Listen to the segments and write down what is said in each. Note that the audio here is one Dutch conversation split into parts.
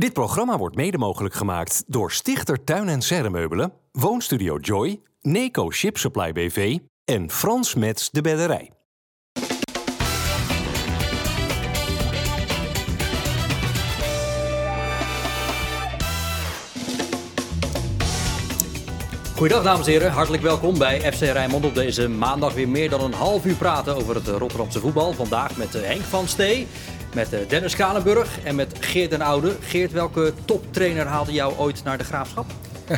Dit programma wordt mede mogelijk gemaakt door Stichter Tuin en Serremeubelen, Woonstudio Joy, Neco Ship Supply BV en Frans Mets de Bedderij. Goedendag dames en heren, hartelijk welkom bij FC Rijnmond op deze maandag weer meer dan een half uur praten over het Rotterdamse voetbal. Vandaag met eh, Henk van Stee, met eh, Dennis Kalenburg en met Geert den Oude. Geert, welke toptrainer haalde jou ooit naar de Graafschap?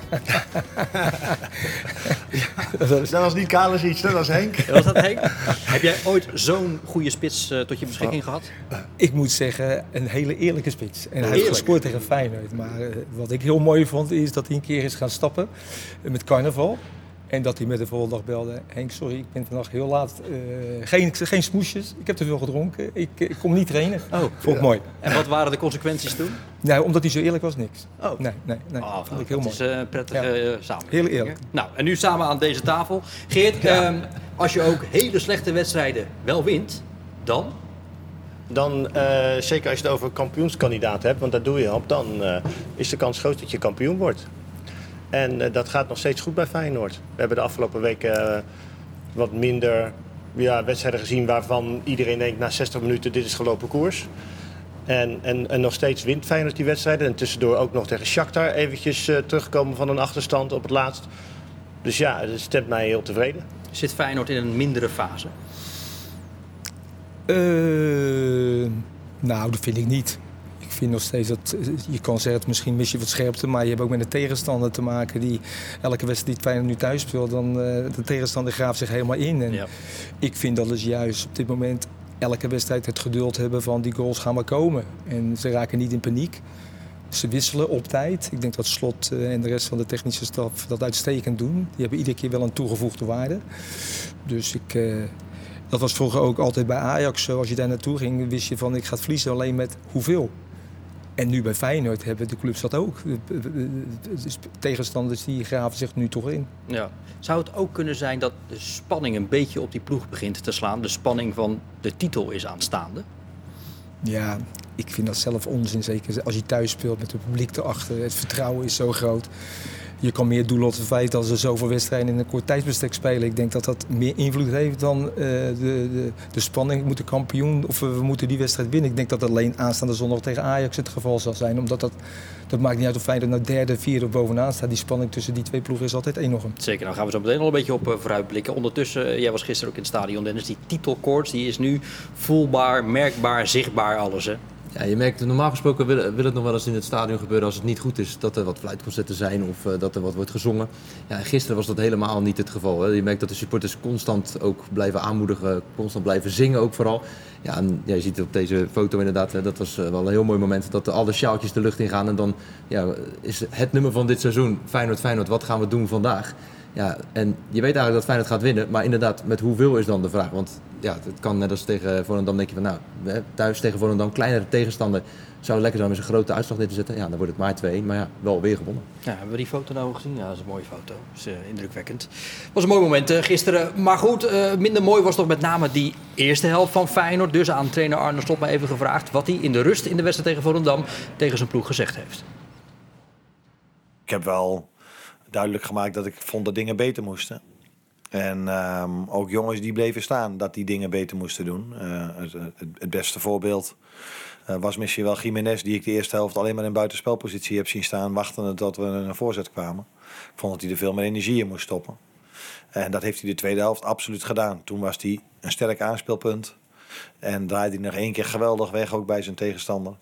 dat was niet Kalesic, dat was Henk. Was dat Henk? Heb jij ooit zo'n goede spits uh, tot je beschikking gehad? Ik moet zeggen, een hele eerlijke spits. En hij heeft gescoord tegen Feyenoord. Maar uh, wat ik heel mooi vond, is dat hij een keer is gaan stappen met carnaval. En dat hij met de volgende dag belde. Henk, sorry, ik ben vandaag heel laat. Uh, geen, geen smoesjes. Ik heb te veel gedronken. Ik, ik kom niet trainen. Oh, vond ik mooi. En wat waren de consequenties toen? Nou, omdat hij zo eerlijk was, niks. Oh. Nee, nee, nee. Oh, vond ik heel mooi. Het is een prettige ja. samen. Heel eerlijk. Nou, en nu samen aan deze tafel. Geert, ja. um, als je ook hele slechte wedstrijden wel wint, dan? Dan, uh, zeker als je het over kampioenskandidaat hebt, want daar doe je op, dan uh, is de kans groot dat je kampioen wordt. En uh, dat gaat nog steeds goed bij Feyenoord. We hebben de afgelopen weken uh, wat minder ja, wedstrijden gezien waarvan iedereen denkt na 60 minuten dit is gelopen koers. En, en, en nog steeds wint Feyenoord die wedstrijden. En tussendoor ook nog tegen Shakhtar eventjes uh, terugkomen van een achterstand op het laatst. Dus ja, dat stemt mij heel tevreden. Zit Feyenoord in een mindere fase? nou, dat vind ik niet vind nog steeds dat je kan zeggen, misschien mis je wat scherpte, maar je hebt ook met een tegenstander te maken die elke wedstrijd die Feyenoord nu thuis speelt, dan uh, de tegenstander graaft zich helemaal in. En ja. ik vind dat is juist op dit moment elke wedstrijd het geduld hebben van die goals gaan maar komen. En ze raken niet in paniek. Ze wisselen op tijd. Ik denk dat Slot en de rest van de technische staf dat uitstekend doen. Die hebben iedere keer wel een toegevoegde waarde. Dus ik, uh, dat was vroeger ook altijd bij Ajax zo. Als je daar naartoe ging, wist je van ik ga verliezen alleen met hoeveel. En nu bij Feyenoord hebben de clubs dat ook. De tegenstanders die graven zich nu toch in. Ja. Zou het ook kunnen zijn dat de spanning een beetje op die ploeg begint te slaan? De spanning van de titel is aanstaande? Ja, ik vind dat zelf onzin. Zeker als je thuis speelt met het publiek erachter. Het vertrouwen is zo groot je kan meer doelen op het feit dat ze zoveel wedstrijden in een kort tijdsbestek spelen. Ik denk dat dat meer invloed heeft dan uh, de, de, de, spanning. We moeten kampioen of we, moeten die wedstrijd winnen. Ik denk dat dat alleen aanstaande zondag tegen Ajax het geval zal zijn. Omdat dat, dat maakt niet uit of Feyenoord nou derde, vierde of bovenaan staat. Die spanning tussen die twee ploegen is altijd enorm. Zeker, dan gaan we zo meteen al een beetje op uh, vooruitblikken. Ondertussen, uh, jij was gisteren ook in het stadion Dennis. Die titelkoorts die is nu voelbaar, merkbaar, zichtbaar alles hè? Ja, je merkt, normaal gesproken wil, wil, het nog wel eens in het stadion gebeuren als het niet goed is. Dat er wat fluitconcerten zijn of uh, dat er wat wordt gezongen. Ja, gisteren was dat helemaal niet het geval. Hè. Je merkt dat de supporters constant ook blijven aanmoedigen, constant blijven zingen ook vooral. Ja, en, je ziet op deze foto inderdaad, hè, dat was uh, wel een heel mooi moment. Dat alle sjaaltjes de lucht in gaan en dan ja, is het nummer van dit seizoen, Feyenoord, Feyenoord, wat gaan we doen vandaag? Ja, en je weet eigenlijk dat Feyenoord gaat winnen, maar inderdaad, met hoeveel is dan de vraag? Want ja, het kan net als tegen Volendam, denk je van nou, thuis tegen Volendam, kleinere tegenstander, zou het lekker zijn met een grote uitslag neer te zetten. Ja, dan wordt het maar 2 maar ja, wel weer gewonnen. Ja, hebben we die foto nou gezien? Ja, dat is een mooie foto. Dat is uh, indrukwekkend. was een mooi moment uh, gisteren. Maar goed, uh, minder mooi was toch met name die eerste helft van Feyenoord. Dus aan trainer Arne Slot maar even gevraagd wat hij in de rust in de wedstrijd tegen Volendam tegen zijn ploeg gezegd heeft. Ik heb wel duidelijk gemaakt dat ik vond dat dingen beter moesten. En um, ook jongens die bleven staan, dat die dingen beter moesten doen. Uh, het, het, beste voorbeeld uh, was misschien wel Jiménez, die ik de eerste helft alleen maar in buitenspelpositie heb zien staan, wachtende tot we een voorzet kwamen. Ik vond dat hij er veel meer energie in moest stoppen. En dat heeft hij de tweede helft absoluut gedaan. Toen was hij een sterk aanspeelpunt. En draaide hij nog één keer geweldig weg, ook bij zijn tegenstander.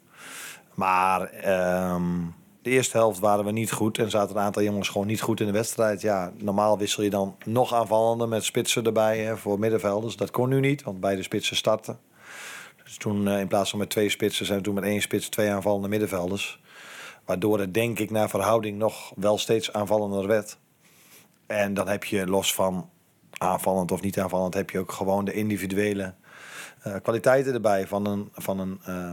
Maar um, de eerste helft waren we niet goed en zaten een aantal jongens gewoon niet goed in de wedstrijd. Ja, normaal wissel je dan nog aanvallender met spitsen erbij hè, voor middenvelders. Dat kon nu niet, want beide spitsen starten. Dus toen in plaats van met twee spitsen zijn we toen met één spits twee aanvallende middenvelders. Waardoor het denk ik naar verhouding nog wel steeds aanvallender werd. En dan heb je los van aanvallend of niet aanvallend, heb je ook gewoon de individuele uh, kwaliteiten erbij van een, van een uh,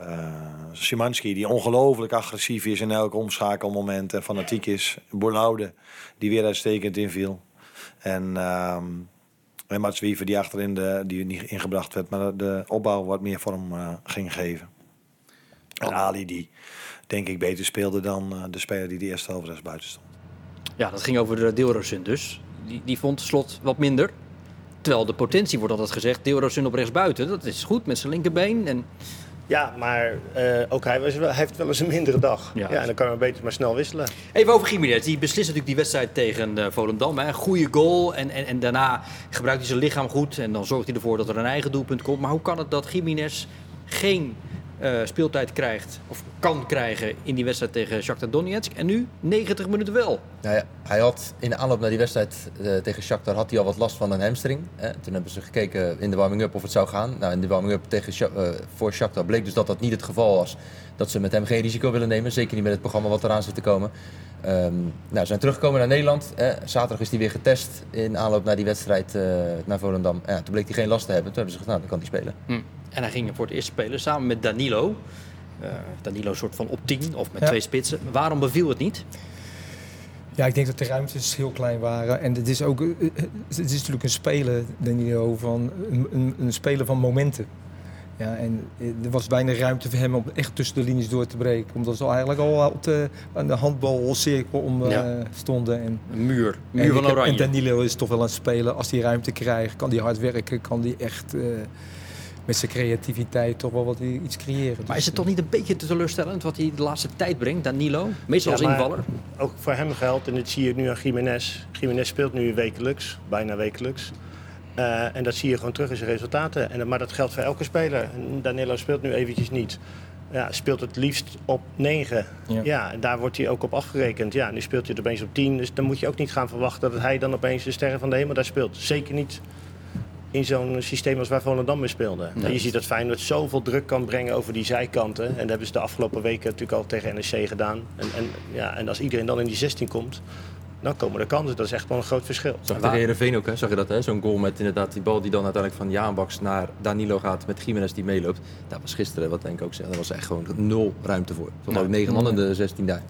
uh, Szymanski, die ongelooflijk agressief is in elk omschakelmoment en fanatiek is. Bornoude, die weer uitstekend inviel. En, uh, en Mats Wiever, die achterin de, die niet ingebracht werd, maar de opbouw wat meer vorm uh, ging geven. En Ali die, denk ik, beter speelde dan uh, de speler die de eerste helft rechts buiten stond. Ja, dat ging over de Deelrosun dus. Die, die vond slot wat minder. Terwijl de potentie wordt altijd gezegd, Deelrosun op rechts buiten. Dat is goed met zijn linkerbeen. En ja, maar uh, ook hij, was, hij, heeft wel eens een mindere dag. Ja, en dan kan je beter maar snel wisselen. Even over Jiménez. Die beslist natuurlijk die wedstrijd tegen uh, Volendam. Hè. Goede goal en, en, en daarna gebruikt hij zijn lichaam goed. En dan zorgt hij ervoor dat er een eigen doelpunt komt. Maar hoe kan het dat Jiménez geen uh, speeltijd krijgt, of kan krijgen in die wedstrijd tegen Shakhtar Donetsk. En nu 90 minuten wel. Nou ja, hij had in de aanloop naar die wedstrijd uh, tegen Shakhtar had hij al wat last van een hamstring. Hè. Toen hebben ze gekeken in de warming-up of het zou gaan. Nou, in de warming-up tegen uh, voor Shakhtar bleek dus dat dat niet het geval was. Dat ze met hem geen risico willen nemen. Zeker niet met het programma wat eraan zit te komen. Um, nou, ze zijn teruggekomen naar Nederland. Hè. Zaterdag is hij weer getest in aanloop naar die wedstrijd naar Volendam. Ja, toen bleek hij geen last te hebben. Toen hebben ze gezegd, nou, dan kan hij spelen. Hm. En hij ging voor het eerst spelen samen met Danilo. Uh, Danilo soort van op 10 of met twee spitsen. Waarom beviel het niet? Ja, ik denk dat de ruimtes heel klein waren. En het is ook eh, eh, het is natuurlijk een speler, Danilo, van een, een, een speler van momenten. Ja, en er was weinig ruimte voor hem om echt tussen de linies door te breken. Omdat ze eigenlijk al op de, aan de handbalcirkel om ja. stonden. En, een muur, muur van oranje. En Danilo is toch wel een speler, als hij ruimte krijgt, kan hij hard werken, kan hij echt... Uh, met zijn creativiteit toch wel wat iets creëren. Maar is het toch niet een beetje teleurstellend wat hij de laatste tijd brengt, Danilo? Meestal als invaller. Ook voor hem geldt, en dat zie je nu aan Jiménez. Jiménez speelt nu wekelijks, bijna wekelijks. Uh, en dat zie je gewoon terug in zijn resultaten. En, maar dat geldt voor elke speler. Danilo speelt nu eventjes niet. Ja, speelt het liefst op 9. Ja. ja. en daar wordt hij ook op afgerekend. Ja, nu speelt hij het opeens op 10. Dus dan moet je ook niet gaan verwachten dat hij dan opeens de sterren van de hemel daar speelt. Zeker niet in zo'n systeem als waar Volendam mee speelde. Nee. je ziet dat Feyenoord zoveel druk kan brengen over die zijkanten. En dat hebben ze de afgelopen weken natuurlijk al tegen NEC gedaan. En, en, ja, en als iedereen dan in die 16 komt, dan komen er kansen. Dat is echt wel een groot verschil. Zag tegen Heerenveen ook, hè? zag je dat? Zo'n goal met inderdaad die bal die dan uiteindelijk van Jaanbaks naar Danilo gaat met Jiménez die meeloopt. Dat was gisteren, wat denk ik ook zeg, daar was echt gewoon nul ruimte voor. Er stonden ook negen man in de 16 daar.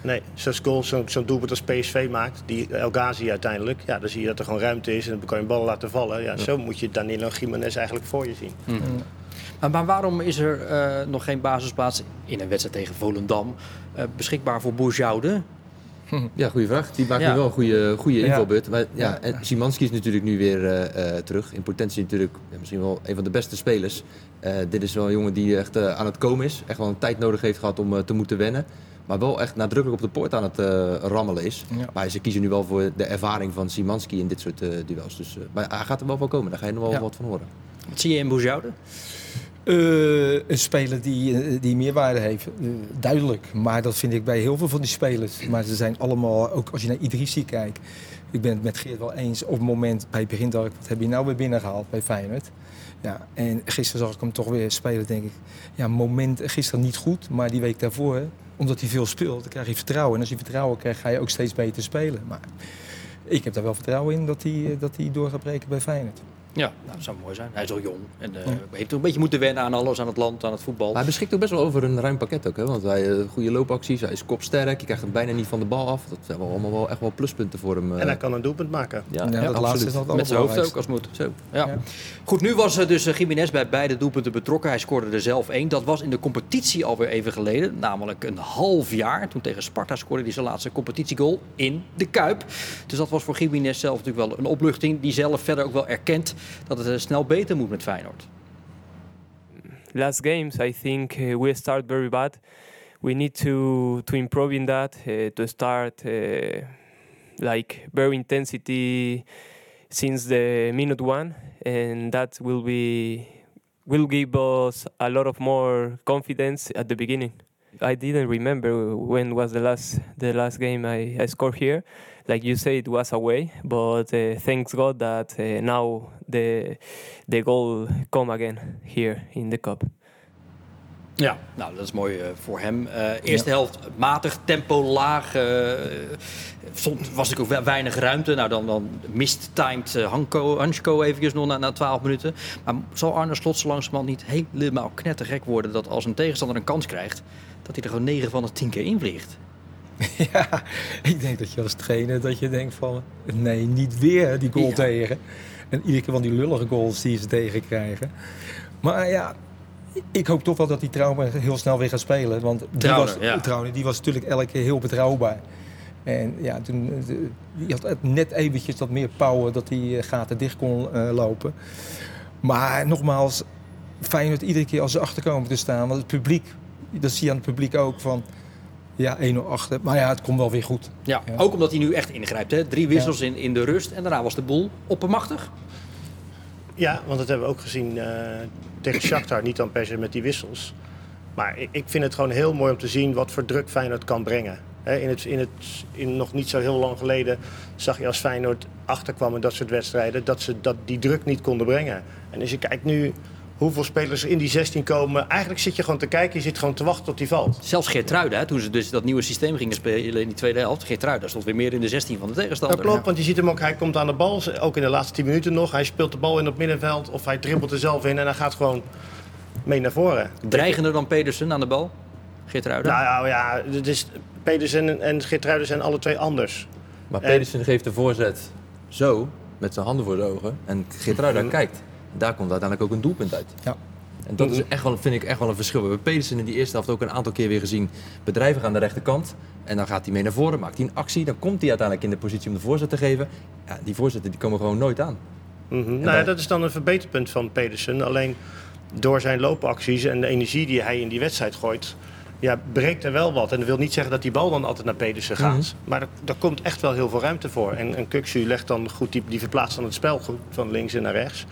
Nee, zo'n goal, zo'n zo doelpunt als PSV maakt, die El Ghazi uiteindelijk, ja, dan zie je dat er gewoon ruimte is en dan kan je een bal laten vallen. Ja, Zo moet je Danilo Jiménez eigenlijk voor je zien. Mm. Maar, maar, waarom is er uh, nog geen basisplaats in een wedstrijd tegen Volendam uh, beschikbaar voor Bourjoude? Ja, goede vraag. Die maakt ja. nu wel een goede, goede invalbeurt. Maar ja, en Simanski is natuurlijk nu weer uh, terug. In potentie natuurlijk misschien wel een van de beste spelers. dit is wel een jongen die echt aan het komen is. Echt wel een tijd nodig heeft gehad om te moeten wennen. Maar wel echt nadrukkelijk op de poort aan het uh, rammelen is. Maar ze kiezen nu wel voor de ervaring van Simanski in dit soort uh, duels. Dus, uh, maar hij gaat er wel van komen, daar ga je nog wel ja. wat van horen. Wat zie je in Boujoude? een speler die, die meerwaarde heeft, duidelijk. Maar dat vind ik bij heel veel van die spelers. Maar ze zijn allemaal, ook als je naar Idrissi kijkt. Ik ben het met Geert wel eens. Op het moment bij het begin dacht ik, wat heb je nou weer binnengehaald bij Feyenoord? Ja, en gisteren zag ik hem toch weer spelen, denk ik. Ja, moment, gisteren niet goed, maar die week daarvoor omdat hij veel speelt, dan krijg je vertrouwen. En als je vertrouwen krijgt, ga je ook steeds beter spelen. Maar ik heb daar wel vertrouwen in dat hij, dat hij door gaat breken bij Feyenoord. Ja, nou, dat zou mooi zijn. Hij is al jong en uh, heeft een beetje moeten wennen aan alles, aan het land, aan het voetbal. hij beschikt ook best wel over een ruim pakket ook, hè? want hij uh, goede loopacties, hij is kopsterk, je krijgt hem bijna niet van de bal af. Dat zijn wel allemaal wel echt wel pluspunten voor hem. Uh... En hij kan een doelpunt maken. Ja, ja, ja dat laatste is Met zijn hoofd ook als moet. Zo. Ja. Goed, nu was dus Jiménez bij beide doelpunten betrokken. Hij scoorde er zelf één. Dat was in de competitie alweer even geleden, namelijk een half jaar. Toen tegen Sparta scoorde hij zijn laatste competitiegoal in de Kuip. Dus dat was voor Jiménez zelf natuurlijk wel een opluchting, die zelf verder ook wel erkent dat het snel beter moet met Feyenoord? Last games, I think uh, we start very bad. We need to to improve in that. Uh, to start like very intensity since the minute one, and that will be will give us a lot of more confidence at the beginning. I didn't remember when was the last the last game I, I scored here. Like you say, it was away, but uh, thanks God that uh, now the the goal come again here in the cup. Ja, nou dat is mooi uh, voor hem. Uh, eerste ja. helft matig, tempo laag. Uh, stond, was ik ook weinig ruimte. Nou, dan, dan mist-timed uh, Hanko, Hansko eventjes nog na, na 12 minuten. Maar zal Arne Slot zo langzamerhand niet helemaal knettergek worden... dat als een tegenstander een kans krijgt... dat hij er gewoon 9 van de 10 keer invliegt? ja, ik denk dat je als trainer dat je denkt van... nee, niet weer die goal ja. tegen. En iedere keer van die lullige goals die ze tegenkrijgen. Maar ja, ik hoop toch wel dat die Trauner heel snel weer gaat spelen. Want die, was, ja. Die was natuurlijk elke keer heel betrouwbaar. En ja, toen eh, die had net eventjes wat meer power dat die eh, gaten dicht kon eh, lopen. Maar nogmaals, Feyenoord iedere keer als ze achterkomen te staan. Want het publiek, dat zie je aan het publiek ook van... Ja, 1-0 achter. Maar ja, het komt wel weer goed. Ja, Ja. ook omdat hij nu echt ingrijpt. Hè? Drie wissels in, in de rust en daarna was de boel oppermachtig. Ja, want dat hebben we ook gezien eh, tegen Shakhtar. Niet dan per se met die wissels. Maar ik, ik vind het gewoon heel mooi om te zien wat voor druk Feyenoord kan brengen. Hè, in het, in het, in nog niet zo heel lang geleden zag je als Feyenoord achterkwam in dat soort wedstrijden... dat ze dat, die druk niet konden brengen. En als je kijkt nu hoeveel spelers er in die 16 komen... eigenlijk zit je gewoon te kijken, je zit gewoon te wachten tot die valt. Zelfs Geertruida, hè, toen ze dus dat nieuwe systeem gingen spelen in die tweede helft. Geertruida stond weer meer in de 16 van de tegenstander. Dat klopt, want je ziet hem ook, hij komt aan de bal, ook in de laatste 10 minuten nog. Hij speelt de bal in op het middenveld of hij dribbelt er zelf in en hij gaat gewoon mee naar voren. Dreigender dan Pedersen aan de bal. Geertruida. Nou, nou ja, het is, Pedersen en, Geertruiden zijn alle twee anders. Maar En- Pedersen geeft de voorzet zo, met zijn handen voor de ogen. En Geertruida kijkt. Daar komt uiteindelijk ook een doelpunt uit. Ja. En dat is echt wel, vind ik echt wel een verschil. We hebben Pedersen in die eerste helft ook een aantal keer weer gezien. Bedrijven aan de rechterkant. En dan gaat hij mee naar voren, maakt hij een actie. Dan komt hij uiteindelijk in de positie om de voorzet te geven. Ja, die voorzetten die komen gewoon nooit aan. Mhm. Nou dan- ja, dat is dan een verbeterpunt van Pedersen. Alleen door zijn loopacties en de energie die hij in die wedstrijd gooit... Ja, breekt er wel wat. En dat wil niet zeggen dat die bal dan altijd naar Pedersen gaat. Maar er, er komt echt wel heel veel ruimte voor. En, en Kuksu legt dan goed, die, die verplaatst dan het spel goed van links en naar rechts.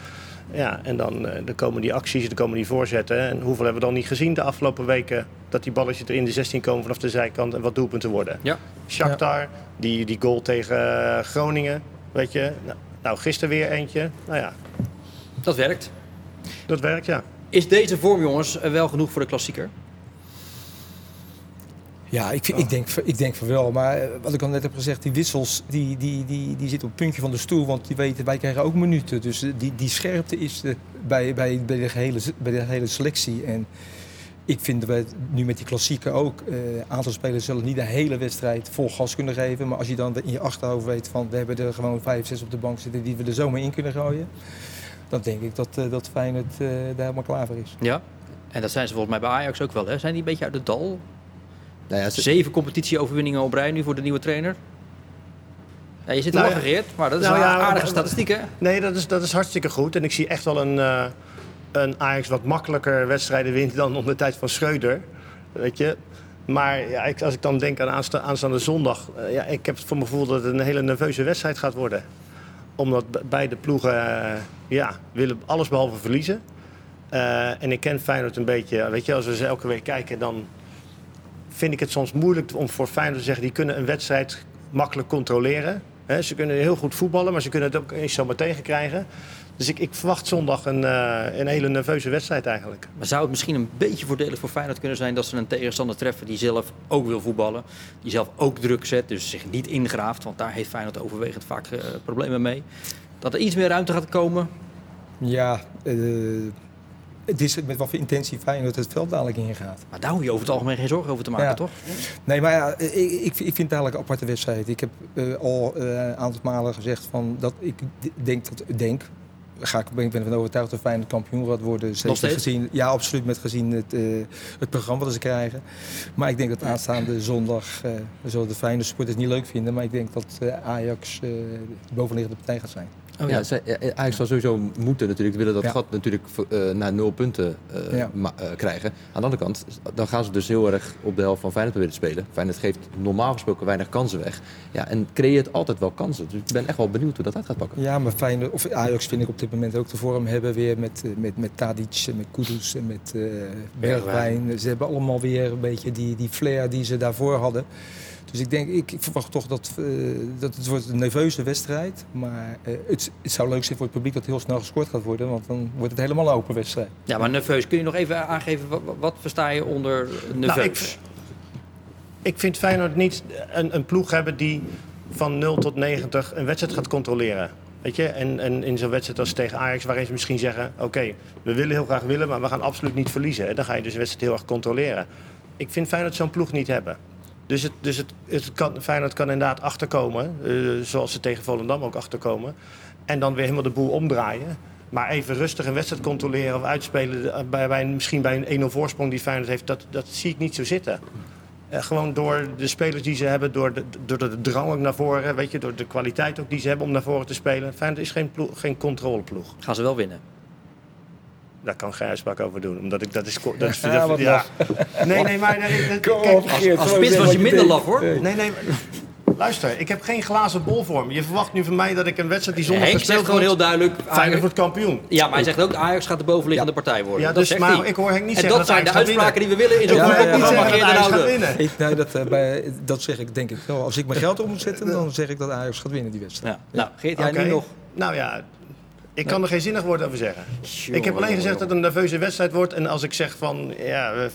Ja, en dan, eh, dan komen die acties, dan komen die voorzetten. En hoeveel hebben we dan niet gezien de afgelopen weken... dat die balletjes er in de 16 komen vanaf de zijkant en wat doelpunten worden. Ja. Shakhtar, die, die goal tegen eh, Groningen, weet je. Nou, nou, gisteren weer eentje. Nou ja, Dat werkt. dat werkt, ja. Is deze vorm, jongens, eh, wel genoeg voor de klassieker? Ja, ik, ik, denk, ik denk van wel. Maar eh, wat ik al net heb gezegd, die wissels die, die, die, die zitten op het puntje van de stoel. Want die weten, wij krijgen ook minuten. Dus eh, die, die scherpte is bij, bij, bij, de gehele, bij de hele selectie. En ik vind dat wij het nu met die klassieken ook. Een aantal spelers zullen niet de hele wedstrijd vol gas kunnen geven. Maar als je dan in je achterhoofd weet van we hebben er gewoon vijf, zes op de bank zitten die we er zomaar in kunnen gooien. Dan denk ik dat, uh, dat Feyenoord uh, daar helemaal klaar voor is. Ja. En dat zijn ze volgens mij bij Ajax ook wel. Hè? Zijn die een beetje uit het dal? Nou ja, ze- Zeven competitieoverwinningen op rij nu voor de nieuwe trainer. Ja, je zit Nou. Geert, maar dat is Nou een ja, aardige maar- statistiek, hè? Nee, dat is, dat is hartstikke goed. En ik zie echt wel een, eh, een Ajax wat makkelijker wedstrijden wint dan onder de tijd van Schreuder. Weet je. Maar ja, ik, als ik dan denk aan aansta- aanstaande zondag. eh, ja, ik heb het voor mijn gevoel dat het een hele nerveuze wedstrijd gaat worden. Omdat be- beide ploegen eh, ja, willen alles behalve verliezen. Eh, en ik ken Feyenoord een beetje. Weet je, als we ze elke week kijken, dan vind ik het soms moeilijk om voor Feyenoord te zeggen... die kunnen een wedstrijd makkelijk controleren. Hè, ze kunnen heel goed voetballen, maar ze kunnen het ook eens zomaar tegenkrijgen. Dus ik, ik verwacht zondag een, eh, een hele nerveuze wedstrijd eigenlijk. Maar zou het misschien een beetje voordelig voor Feyenoord kunnen zijn dat ze een tegenstander treffen die zelf ook wil voetballen, die zelf ook druk zet, dus zich niet ingraaft, want daar heeft Feyenoord overwegend vaak eh, problemen mee. Dat er iets meer ruimte gaat komen. Ja, eh, het is met wat voor intentie Feyenoord het veld dadelijk ingaat. Maar daar hoef je over het algemeen geen zorgen over te maken, Ja. toch? Nee, maar ja, ik, ik, ik vind het eigenlijk een aparte wedstrijd. Ik heb eh, al eh, een aantal malen gezegd van dat ik denk dat denk. Ga ik, ben ervan overtuigd dat Feyenoord kampioen gaat worden. Zeker? Gezien, ja, absoluut met gezien het, eh, het programma dat ze krijgen. Maar ik denk dat aanstaande zondag zullen de Feyenoord supporters niet leuk vinden. Maar ik denk dat Ajax de bovenliggende partij gaat zijn. Oh, ja, zij, ja, Ajax zal sowieso moeten natuurlijk willen dat Ja. gat natuurlijk eh, naar nul punten eh, Ja. ma- eh, krijgen. Aan de andere kant, dan gaan ze dus heel erg op de helft van Feyenoord proberen te spelen. Feyenoord geeft normaal gesproken weinig kansen weg. Ja, en creëert altijd wel kansen. Dus ik ben echt wel benieuwd hoe dat uit gaat pakken. Ja, maar Feyenoord, of Ajax vind ik op dit moment ook de vorm hebben weer met, met, met Tadic en met Kudus en met eh Bergwijn. Ze hebben allemaal weer een beetje die, die flair die ze daarvoor hadden. Dus ik denk, ik, ik verwacht toch dat, eh, dat het wordt een nerveuze wedstrijd. Maar eh, het, het zou leuk zijn voor het publiek dat heel snel gescoord gaat worden. Want dan wordt het helemaal een open wedstrijd. Ja, maar nerveus. Kun je nog even aangeven, wat, wat versta je onder nerveus? Nou, ik- Ik vind Feyenoord niet een, een ploeg hebben die van 0 tot 90 een wedstrijd gaat controleren. Weet je? En, en in zo'n wedstrijd als tegen Ajax, waarin ze misschien zeggen: Oké, we willen heel graag willen, maar we gaan absoluut niet verliezen. En dan ga je dus de wedstrijd heel erg controleren. Ik vind Feyenoord zo'n ploeg niet hebben. Dus, het, dus het, het kan, Feyenoord kan inderdaad achterkomen, eh, zoals ze tegen Volendam ook achterkomen. En dan weer helemaal de boel omdraaien. Maar even rustig een wedstrijd controleren of uitspelen... eh, bij, misschien bij een 1-0 voorsprong die Feyenoord heeft... Dat, dat zie ik niet zo zitten. Eh, gewoon door de spelers die ze hebben, door de, door de drang ook naar voren... Weet je, door de kwaliteit ook die ze hebben om naar voren te spelen. Feyenoord is geen, geen controleploeg. Gaan ze wel winnen? Daar kan geen uitspraak over doen. Omdat ik, dat is... Dat is Ja, dat- wat ja. Nee, nee, maar... nee, dat- Kom kijk, op, Geert, Als gewoon spits was je minder laf hoor. Nee. Nee, nee. maar- Luister, ik heb geen glazen bol voor me. Je verwacht nu van mij dat ik een wedstrijd die zondag Henk zegt gewoon heel duidelijk... Feyenoord wordt kampioen. Ja, maar hij zegt ook Ajax gaat de bovenliggende partij worden. Ja, dat dus, zegt maar hij. ik hoor Henk niet en zeggen dat dat zijn de uitspraken die we willen in zo'n Ja, Henk ja, niet ja. zeggen dat Ajax gaat winnen. Ik, nee, dat, eh, bij, dat zeg ik denk ik wel. Als ik mijn geld op moet zetten, dan zeg ik dat Ajax gaat winnen die wedstrijd. Ja. Nou, Geert, jij nu nog... Nou ja, ik kan er geen zinnig woord over zeggen. Ik heb alleen gezegd dat het een nerveuze wedstrijd wordt. En als ik zeg van, ja...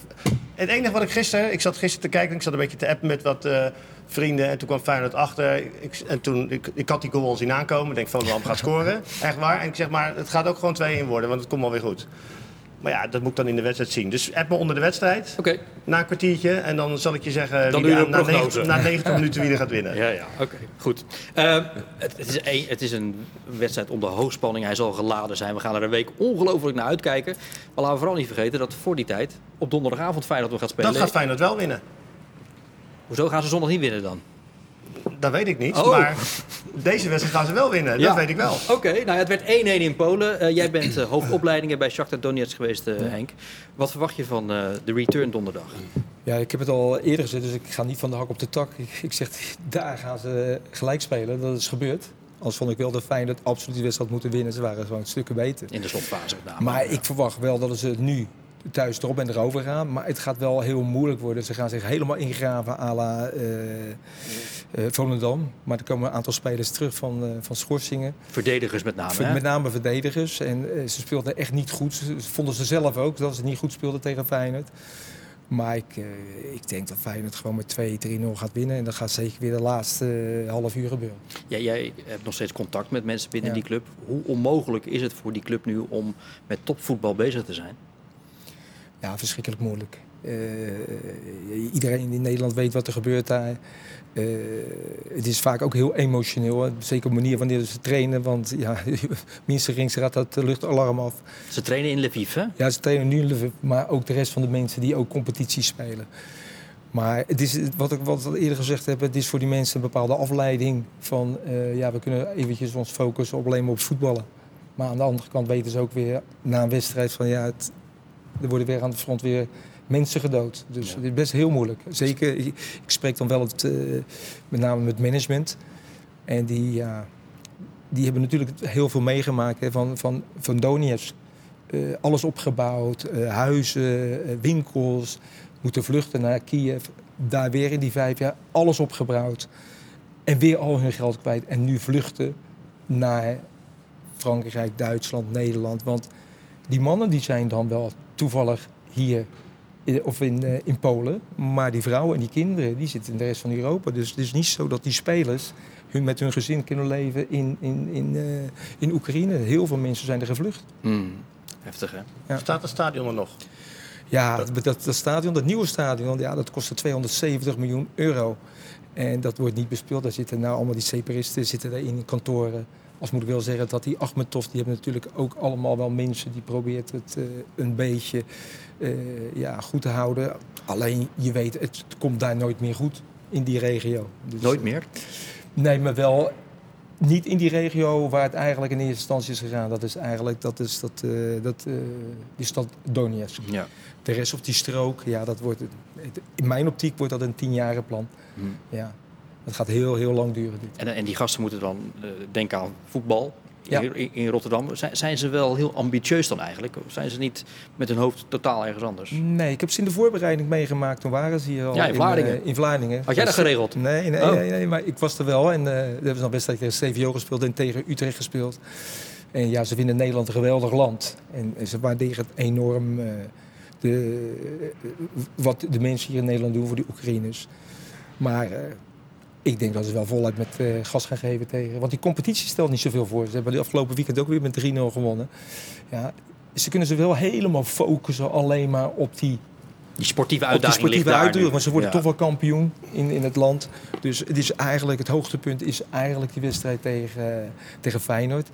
Het enige wat ik gisteren... Ik zat gisteren te kijken, ik zat een beetje te appen met wat eh, vrienden. En toen kwam Feyenoord achter. En toen, ik, ik had die goal al zien aankomen. Ik denk, Volendam gaat scoren. Echt waar. En ik zeg maar, het gaat ook gewoon 2-1 worden, want het komt wel weer goed. Maar ja, dat moet ik dan in de wedstrijd zien. Dus app me onder de wedstrijd, Oké. na een kwartiertje. En dan zal ik je zeggen, Dan wie doe je een na, prognose. 90, na 90 minuten wie er gaat winnen. Ja, ja, oké, goed. Eh, het, het, is een, het is een wedstrijd onder hoogspanning. Hij zal geladen zijn. We gaan er een week ongelooflijk naar uitkijken. Maar laten we vooral niet vergeten dat voor die tijd op donderdagavond Feyenoord nog gaat spelen. Dat gaat Feyenoord wel winnen. Hoezo gaan ze zondag niet winnen dan? Dat weet ik niet. Oh. Maar deze wedstrijd gaan ze wel winnen. Ja. Dat weet ik wel. Oké, nou ja, het werd 1-1 in Polen. Eh, jij bent eh, hoofdopleidingen bij Shakhtar Donetsk geweest, eh, Henk. Wat verwacht je van eh, de return donderdag? Ja, ik heb het al eerder gezegd, dus ik ga niet van de hak op de tak. Ik, ik zeg, daar gaan ze gelijk spelen. Dat is gebeurd. Anders vond ik wel dat Feyenoord absoluut die wedstrijd moeten winnen. Ze waren gewoon stukken beter. In de slotfase met name. Maar ik verwacht wel dat ze nu thuis erop en erover gaan. Maar het gaat wel heel moeilijk worden. Ze gaan zich helemaal ingraven à la eh, eh, Volendam. Maar er komen een aantal spelers terug van, eh, van schorsingen. Verdedigers met name, hè? Met name verdedigers. En ze speelden echt niet goed. Ze vonden ze zelf ook dat ze niet goed speelden tegen Feyenoord. Maar ik, ik denk dat Feyenoord gewoon met 2-3-0 gaat winnen. En dat gaat zeker weer de laatste half uur gebeuren. Ja, jij hebt nog steeds contact met mensen binnen Ja. die club. Hoe onmogelijk is het voor die club nu om met topvoetbal bezig te zijn? Ja, verschrikkelijk moeilijk. Eh, iedereen in Nederland weet wat er gebeurt daar. Eh, het is vaak ook heel emotioneel. Hè. Zeker op de manier wanneer ze trainen. Want ja, minstens rings gaat dat luchtalarm af. Ze trainen in Lviv, hè? Ja, ze trainen nu in Lviv, maar ook de rest van de mensen die ook competities spelen. Maar het is, wat ik wat ik eerder gezegd heb, het is voor die mensen een bepaalde afleiding van... eh, ja, we kunnen eventjes ons focussen op alleen maar op voetballen. Maar aan de andere kant weten ze ook weer na een wedstrijd van... ja, het, er worden weer aan de front weer mensen gedood. Dus het is best heel moeilijk. Zeker, ik, spreek dan wel het, eh, met name met management. En die, ja, die hebben natuurlijk heel veel meegemaakt hè, van, van, van Donetsk. Eh, alles opgebouwd, eh, huizen, winkels, moeten vluchten naar Kiev. Daar weer in die vijf jaar alles opgebouwd. En weer al hun geld kwijt. En nu vluchten naar Frankrijk, Duitsland, Nederland. Want die mannen die zijn dan wel toevallig hier in- of in, eh, in Polen. Maar die vrouwen en die kinderen die zitten in de rest van Europa. Dus het is niet zo dat die spelers hun, met hun gezin kunnen leven in, in, in, eh, in Oekraïne. Heel veel mensen zijn er gevlucht. Hmm. Heftig, hè? Ja. Staat het stadion er nog? Ja, dat, dat, dat stadion, dat nieuwe stadion, ja, dat kostte 270 miljoen euro. En dat wordt niet bespeeld. Daar zitten nou allemaal die separisten zitten daar in kantoren. Als moet ik wel zeggen dat die Achmetov, die hebben natuurlijk ook allemaal wel mensen die probeert het eh, een beetje eh, ja, goed te houden. Alleen je weet, het komt daar nooit meer goed in die regio. Dus, Nooit meer? Nee, maar wel niet in die regio waar het eigenlijk in eerste instantie is gegaan. Dat is eigenlijk dat is dat, eh, dat, eh, die stad Donetsk. Ja. De rest of die strook, ja, dat wordt, het- in mijn optiek wordt dat een tienjaren plan. Hmm. Ja, dat gaat heel, heel lang duren. Dit. En, en die gasten moeten dan eh, denken aan voetbal Ja. in, in- Rotterdam. Zijn, zijn ze wel heel ambitieus dan eigenlijk? Of zijn ze niet met hun hoofd totaal ergens anders? Nee, ik heb ze in de voorbereiding meegemaakt. Toen waren ze hier al Ja, in Vlaardingen. eh, in Vlaardingen. Had jij dat geregeld? Nee, nee, Oh. nee, nee, maar ik was er wel. En eh we hebben nog wedstrijd tegen CVO gespeeld en tegen Utrecht gespeeld. En ja, ze vinden Nederland een geweldig land. En, en ze waarderen het enorm de, wat de mensen hier in Nederland doen voor die Oekraïners. Maar ik denk dat ze wel voluit met eh, gas gaan geven tegen. Want die competitie stelt niet zoveel voor. Ze hebben de afgelopen weekend ook weer met 3-0 gewonnen. Ja, ze kunnen ze wel helemaal focussen alleen maar op die Die sportieve op die uitdaging sportieve uitdaging. Want ze worden Ja. toch wel kampioen in, in het land. Dus het is eigenlijk het hoogtepunt is eigenlijk die wedstrijd tegen, tegen Feyenoord.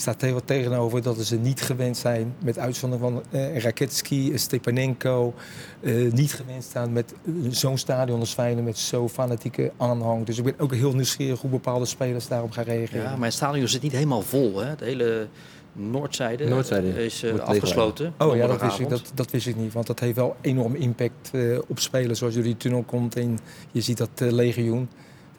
Staat heel wat tegenover dat ze niet gewend zijn, met uitzondering van uh, Raketski, Stepanenko, uh, niet gewend staan met zo'n stadion als Feyenoord met zo'n fanatieke aanhang. Dus ik ben ook heel nieuwsgierig hoe bepaalde spelers daarop gaan reageren. Ja, maar het stadion zit niet helemaal vol, hè? De hele Noordzijde, Noordzijde is uh, afgesloten. Oh ja, dat wist, ik, dat, dat wist ik niet. Want dat heeft wel enorm impact uh, op spelers. Zoals je die tunnel komt en je ziet dat uh, legioen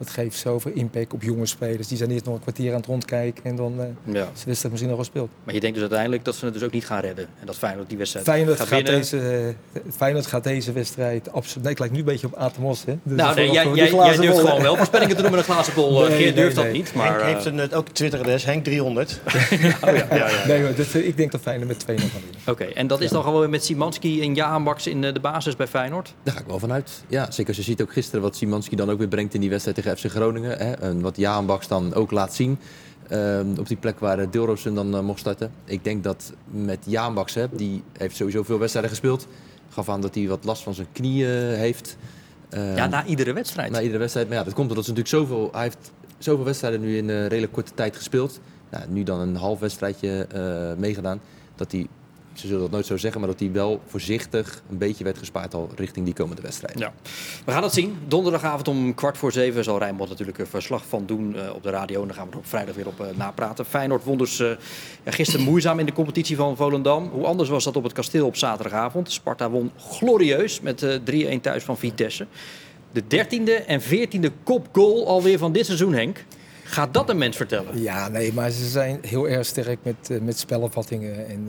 dat geeft zoveel impact op jonge spelers. Die zijn eerst nog een kwartier aan het rondkijken en dan uh, ja. is de wedstrijd misschien nog gespeeld. Maar je denkt dus uiteindelijk dat ze het dus ook niet gaan redden. En dat Feyenoord die wedstrijd Feyenoord gaat, gaat deze, Feyenoord gaat deze wedstrijd absoluut... Nee, ik lijkt nu een beetje op Atemos. Hè? Dus nou, nee, jij, jij, jij durft gewoon wel voorspellingen te doen met een glazen bol. Nee, Geert durft nee, dat niet. Maar, Henk heeft het ook Twitter-adres, Henk 300. oh, ja. Ja, ja, Nee, maar dus, ik denk dat Feyenoord met 2-0 gaan winnen. Oké, en dat is dan gewoon met Simanski en Jaan Baks in de basis bij Feyenoord? Daar ga ik wel vanuit. Ja, zeker als je ziet ook gisteren wat Simanski dan ook weer brengt in die wedstrijd tegen FC Groningen. Hè? En wat Jaan Baks dan ook laat zien. Uh, op die plek waar Dilrosun dan uh, mocht starten. Ik denk dat met Jaan Baks, hè, die heeft sowieso veel wedstrijden gespeeld. Gaf aan dat hij wat last van zijn knieën heeft. Uh, ja, na iedere wedstrijd. Na iedere wedstrijd. Maar ja, dat komt omdat ze natuurlijk zoveel... Hij heeft zoveel wedstrijden nu in een redelijk korte tijd gespeeld. Nou, nu dan een half wedstrijdje meegedaan. Dat hij ze zullen dat nooit zo zeggen, maar dat hij wel voorzichtig een beetje werd gespaard al richting die komende wedstrijd. Ja. We gaan het zien. Donderdagavond om kwart voor zeven zal Rijnmond natuurlijk een verslag van doen uh, op de radio. En dan gaan we er op vrijdag weer op uh, napraten. Feyenoord won dus uh, ja, gisteren moeizaam in de competitie van Volendam. Hoe anders was dat op het kasteel op zaterdagavond? Sparta won glorieus met 3-1 thuis van Vitesse. De dertiende en veertiende kopgoal alweer van dit seizoen, Henk. Gaat dat een mens vertellen? Ja, nee, maar ze zijn heel erg sterk met, met spelopvattingen. En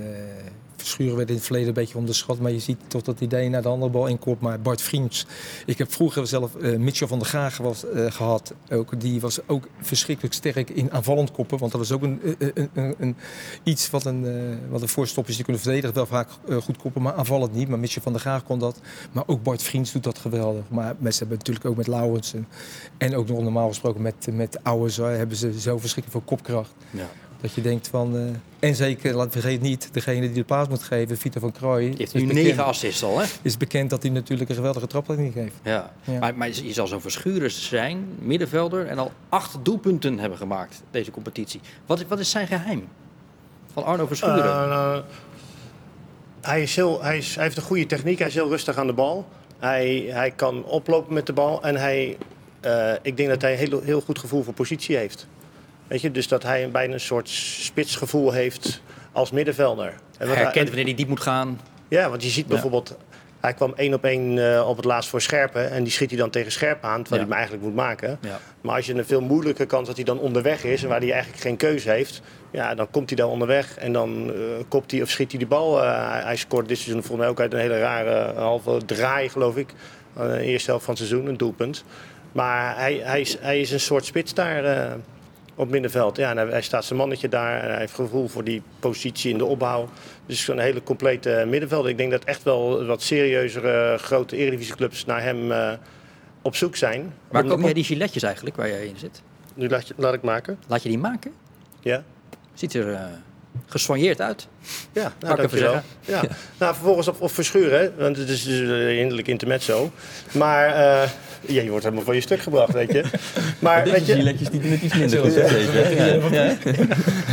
Verschuren werd in het verleden een beetje onderschat. Maar je ziet toch dat idee naar de andere bal inkomt. Maar Bart Vriends. Ik heb vroeger zelf uh, Mitchell van der Graag uh, gehad. Ook, die was ook verschrikkelijk sterk in aanvallend koppen. Want dat was ook een, een, een, een iets wat een, uh, wat een voorstop is. Die kunnen verdedigen wel vaak goed koppen. Maar aanvallend niet. Maar Mitchell van der Graag kon dat. Maar ook Bart Vriends doet dat geweldig. Maar mensen hebben natuurlijk ook met Lauwens. En, ook nog normaal gesproken met, met. Hebben ze zo verschrikkelijk veel kopkracht. Ja. Dat je denkt van... Uh, en zeker, laat vergeet niet, degene die de paas moet geven, Vito van Krooi... Die heeft nu bekend, negen assists al, hè? Is bekend dat hij natuurlijk een geweldige traplijn geeft. Ja, ja. Maar, maar je zal zo'n verschuren zijn, middenvelder... en al acht doelpunten hebben gemaakt, deze competitie. Wat, wat is zijn geheim? Van Arno Verschuren? Uh, uh, hij, is heel, hij, is, hij heeft een goede techniek, hij is heel rustig aan de bal. Hij, hij kan oplopen met de bal en hij... Uh, ik denk dat hij een heel, heel goed gevoel voor positie heeft. Weet je, dus dat hij bijna een soort spitsgevoel heeft als middenvelder. En hij herkent wanneer hij diep moet gaan. Ja, want je ziet bijvoorbeeld... Hij kwam één op één uh, op het laatst voor Scherpen. En die schiet hij dan tegen Scherpen aan, terwijl ja. hij hem eigenlijk moet maken. Ja. Maar als je een veel moeilijker kans dat hij dan onderweg is... en waar hij eigenlijk geen keuze heeft... ja, dan komt hij dan onderweg en dan uh, kopt hij of schiet hij die bal. Uh, hij, hij scoort dit seizoen volgens mij ook uit een hele rare halve draai, geloof ik. de eerste helft van het seizoen, een doelpunt. Maar hij, hij, is, hij is een soort spits daar op middenveld. Ja, hij staat zijn mannetje daar en hij heeft gevoel voor die positie in de opbouw. Dus een hele complete middenveld. Ik denk dat echt wel wat serieuzere grote eredivisieclubs naar hem uh, op zoek zijn. Waar koop jij die giletjes eigenlijk waar jij in zit? Nu laat, je, laat ik maken. Laat je die maken? Ja. Ziet er uh, gesoigneerd uit. Ja, nou, dank je wel. Ja. Nou, vervolgens op, op verschuren, want het is dus een hinderlijk intermezzo. Maar... Uh, ja, je wordt helemaal van je stuk gebracht, weet je. Maar weet je... letjes die met iets minder goed ja.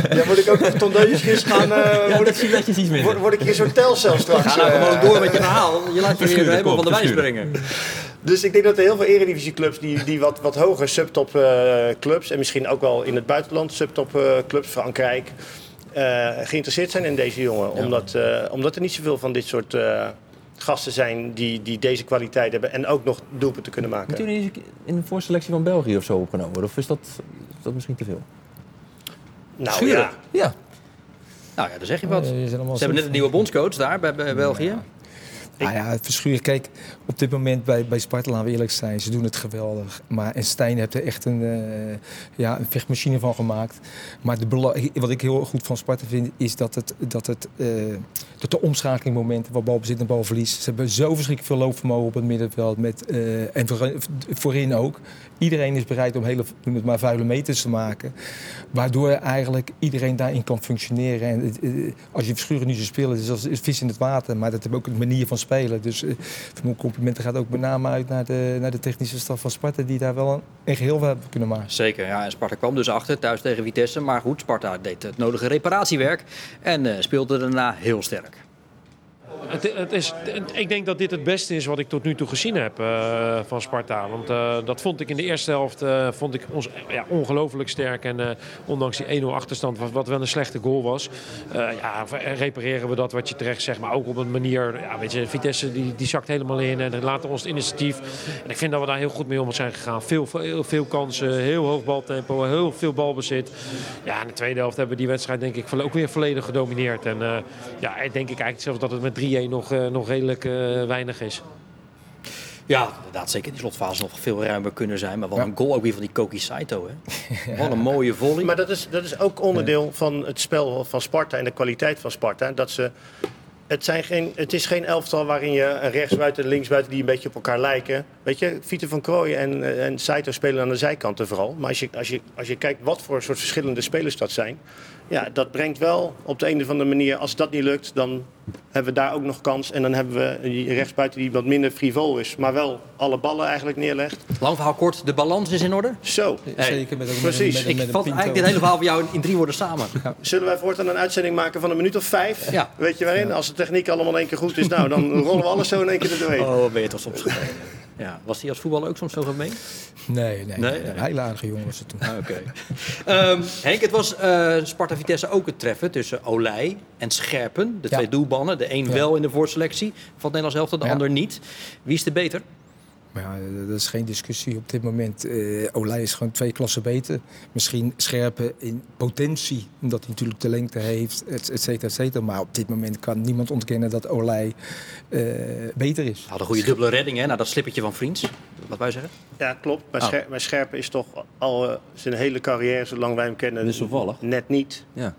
ja. moet ik ook nog tondeuzeltjes gaan... Uh, ja, word ik, iets minder. Word, word ik in zo'n telcel straks? Ga nou gewoon door met je verhaal. Je laat je weer helemaal van de wijs brengen. Dus ik denk dat er heel veel eredivisieclubs die, die wat, wat hoger subtop uh, clubs... en misschien ook wel in het buitenland subtop uh, clubs, Frankrijk... geïnteresseerd zijn in deze jongen. Omdat, omdat er niet zoveel van dit soort gasten zijn die, die deze kwaliteit hebben en ook nog doelpunten kunnen maken. Moeten jullie in de voorselectie van België of zo opgenomen worden? Of is dat, is dat misschien te veel? Nou Schuren. ja. ja. Nou ja, dan zeg je wat. Ze hebben net een nieuwe bondscoach daar bij, bij België. Ja. Nou ja, het verschuren. Kijk, op dit moment bij, bij Sparta, laten we eerlijk zijn, ze doen het geweldig. Maar en Stijn heeft er echt een, uh, ja, een vechtmachine van gemaakt. Maar de wat ik heel goed van Sparta vind, is dat, het, dat, het, uh, dat de omschakelingmomenten waar balbezit en balverlies. Ze hebben zo verschrikkelijk veel loopvermogen op het middenveld. Met, uh, en voor, voorin ook. Iedereen is bereid om hele, het maar, vuile meters te maken. Waardoor eigenlijk iedereen daarin kan functioneren. En als je verschuren nu zo spelen, is als vis in het water. Maar dat heeft ook een manier van spelen Dus uh, mijn complimenten gaat ook met name uit naar de, naar de technische staf van Sparta, die daar wel een, geheel van hebben kunnen maken. Zeker, ja. En Sparta kwam dus achter thuis tegen Vitesse. Maar goed, Sparta deed het nodige reparatiewerk en uh, speelde daarna heel sterk. Het, het is, ik denk dat dit het beste is wat ik tot nu toe gezien heb uh, van Sparta. Want uh, dat vond ik in de eerste helft uh, vond ik ons ja, ongelooflijk sterk. En ondanks die 1-0 achterstand, wat, wel een slechte goal was, ja, repareren we dat wat je terecht zegt. Maar ook op een manier, ja, weet je, Vitesse die, die zakt helemaal in en laten ons het initiatief. En ik vind dat we daar heel goed mee om zijn gegaan. Veel, veel, kansen, heel hoog baltempo, heel veel balbezit. Ja, in de tweede helft hebben we die wedstrijd denk ik ook weer volledig gedomineerd. En ja, denk ik eigenlijk zelfs dat het met 3-1 nog, uh, nog redelijk uh, weinig is. Ja, inderdaad. Zeker in die slotfase nog veel ruimer kunnen zijn. Maar wel ja. een goal ook weer van die Koki Saito. Hè? Wat een mooie volley. Maar dat is, dat is ook onderdeel van het spel van Sparta en de kwaliteit van Sparta. Dat ze, het, zijn geen, het is geen elftal waarin je een rechtsbuiten en linksbuiten die een beetje op elkaar lijken. Weet je, Vieter van Krooij en, en Saito spelen aan de zijkanten vooral. Maar als je, als, je, als je kijkt wat voor soort verschillende spelers dat zijn ja, dat brengt wel op de een of andere manier, als dat niet lukt, dan hebben we daar ook nog kans. En dan hebben we die rechtsbuiten die wat minder frivol is, maar wel alle ballen eigenlijk neerlegt. Lang verhaal kort, de balans is in orde? Zo. Hey. Zeker met een, Precies. Met, met, met Ik vat eigenlijk dit hele verhaal voor jou in drie woorden samen. Ja. Zullen wij voortaan een uitzending maken van een minuut of vijf? Ja. Weet je waarin? Als de techniek allemaal in één keer goed is, nou, dan rollen we alles zo in één keer er doorheen. Oh, ben je toch soms. Ja. Was hij als voetballer ook soms zo gemeen? Nee, nee. nee, nee. Heel aardige jongen was het toen. Ah, Oké. Okay. um, Henk, het was uh, Sparta-Vitesse ook het treffen tussen Olij en Scherpen. De twee doelbannen. De een ja. wel in de voorselectie van het Nederlands elftal, de ander niet. Wie is de beter? Maar ja, dat is geen discussie op dit moment. Uh, Olij is gewoon twee klassen beter. Misschien Scherpen in potentie, omdat hij natuurlijk de lengte heeft, et cetera, et cetera. Maar op dit moment kan niemand ontkennen dat Olij uh, beter is. Had een goede dubbele redding hè, na dat slippertje van Vriends. Wat wij zeggen? Ja, klopt. Maar, oh. Scher maar Scherpen is toch al uh, zijn hele carrière, zolang wij hem kennen, dus toevallig. net niet. Ja.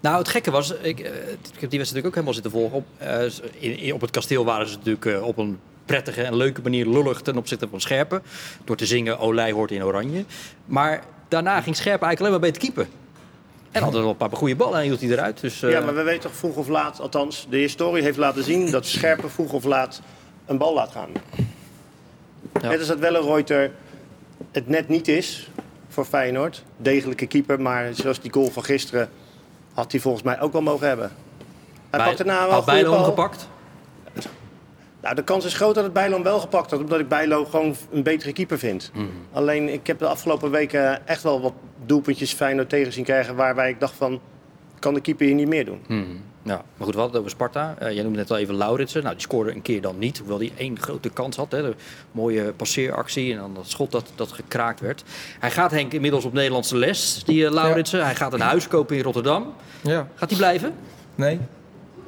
Nou, het gekke was, ik, ik heb die wedstrijd ook helemaal zitten volgen. Op, in, in, op het kasteel waren ze natuurlijk op een prettige en leuke manier lullig ten opzichte van Scherpen. Door te zingen Olij hoort in oranje. Maar daarna ging Scherpen eigenlijk alleen maar beter keeper. En hadden wel een paar goede ballen en hield hij eruit. Dus, uh... Ja, maar we weten toch vroeg of laat, althans de historie heeft laten zien... dat Scherpen vroeg of laat een bal laat gaan. Ja. Net als dat Wellenreuter het net niet is voor Feyenoord. Degelijke keeper, maar zoals die goal van gisteren... had hij volgens mij ook wel mogen hebben. Hij Bij, pakte na wel had Bijlo omgepakt? Nou, de kans is groot dat het Bijlo wel gepakt had, omdat ik Bijlo gewoon een betere keeper vind. Mhm. Mm. Alleen, ik heb de afgelopen weken echt wel wat doelpuntjes Feyenoord tegen zien krijgen, waarbij ik dacht van, kan de keeper hier niet meer doen? Mm. Ja, maar goed, we hadden het over Sparta. Uh, jij noemde net al even Lauritsen. Nou, die scoorde een keer dan niet, hoewel hij één grote kans had. Hè, de mooie passeeractie en dan dat schot dat, dat gekraakt werd. Hij gaat Henk inmiddels op Nederlandse les, die uh, Lauritsen. Ja. Hij gaat een huis kopen in Rotterdam. Ja. Gaat hij blijven? Nee.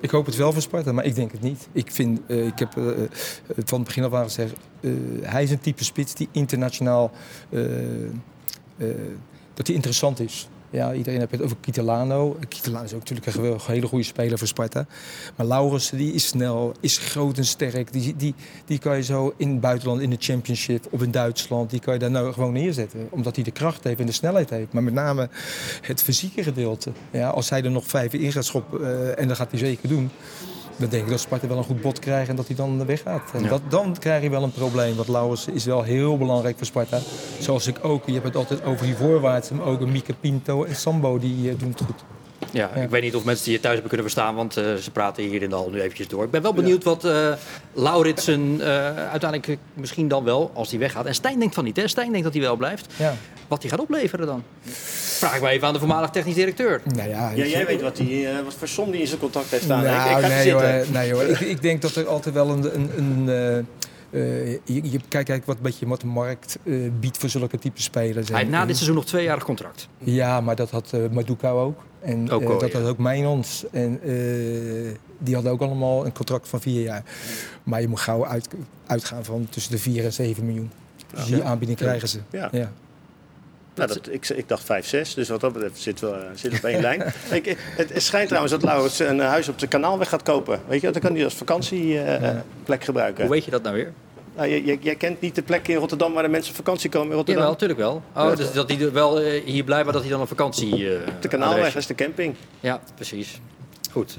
Ik hoop het wel voor Sparta, maar ik denk het niet. Ik, vind, uh, ik heb uh, van het begin af aan gezegd, hij is een type spits die internationaal dat hij interessant is. Ja, iedereen heeft het over Kitelano. Kitelano is ook natuurlijk een hele goede speler voor Sparta. Maar Laurens die is snel, is groot en sterk. Die, die, die kan je zo in het buitenland, in de championship of in Duitsland... die kan je daar nou gewoon neerzetten. Omdat hij de kracht heeft en de snelheid heeft. Maar met name het fysieke gedeelte. Ja, als hij er nog vijf in gaat schoppen, uh, en dat gaat hij zeker doen... dan denk ik dat Sparta wel een goed bod krijgt en dat hij dan weggaat. En ja. dat, dan krijg je wel een probleem. Want Lauwers is wel heel belangrijk voor Sparta. Zoals ik ook. Je hebt het altijd over die voorwaarts. Maar ook een Mika Pinto en Sambo die uh, doen het goed. Ja, ja, ik weet niet of mensen die je thuis hebben kunnen verstaan, want uh, ze praten hier in de hal nu eventjes door. Ik ben wel benieuwd ja. wat uh, Lauritsen uh, uiteindelijk misschien dan wel, als hij weggaat. En Stijn denkt van niet, hè? Stijn denkt dat hij wel blijft. Ja. Wat hij gaat opleveren dan. Vraag ik maar even aan de voormalig technisch directeur. Nou ja, ja, jij weet wat, die, wat voor som die in zijn contract heeft staan. Nou, ik, ik ga nee, zitten. nee hoor, ik, ik, denk dat er altijd wel een... een, een uh, je, je kijkt eigenlijk wat, beetje wat de markt uh, biedt voor zulke type spelers. Hij heeft na dit seizoen nog tweejarig contract. Ja, maar dat had uh, Maduka ook. En ook uh, dat ja. had ook Mijnons. En uh, die hadden ook allemaal een contract van vier jaar. Maar je moet gauw uit, uitgaan van tussen de 4 en 7 miljoen. Dus die aanbieding krijgen ze. Ja. ja. Nou, dat, ik, ik dacht 5, 6, dus wat dat betreft zit we zit op één lijn. Ik, het, schijnt trouwens dat Laurens een huis op de kanaalweg gaat kopen. Weet je, dan kan hij als vakantieplek gebruiken. Hoe weet je dat nou weer? Nou, jij, jij, kent niet de plek in Rotterdam waar de mensen op vakantie komen in Rotterdam? Ja, natuurlijk wel. Oh, dus dat hij wel uh, hier blij was dat hij dan op vakantie... Uh, de kanaalweg, dat is de camping. Ja, precies. Goed.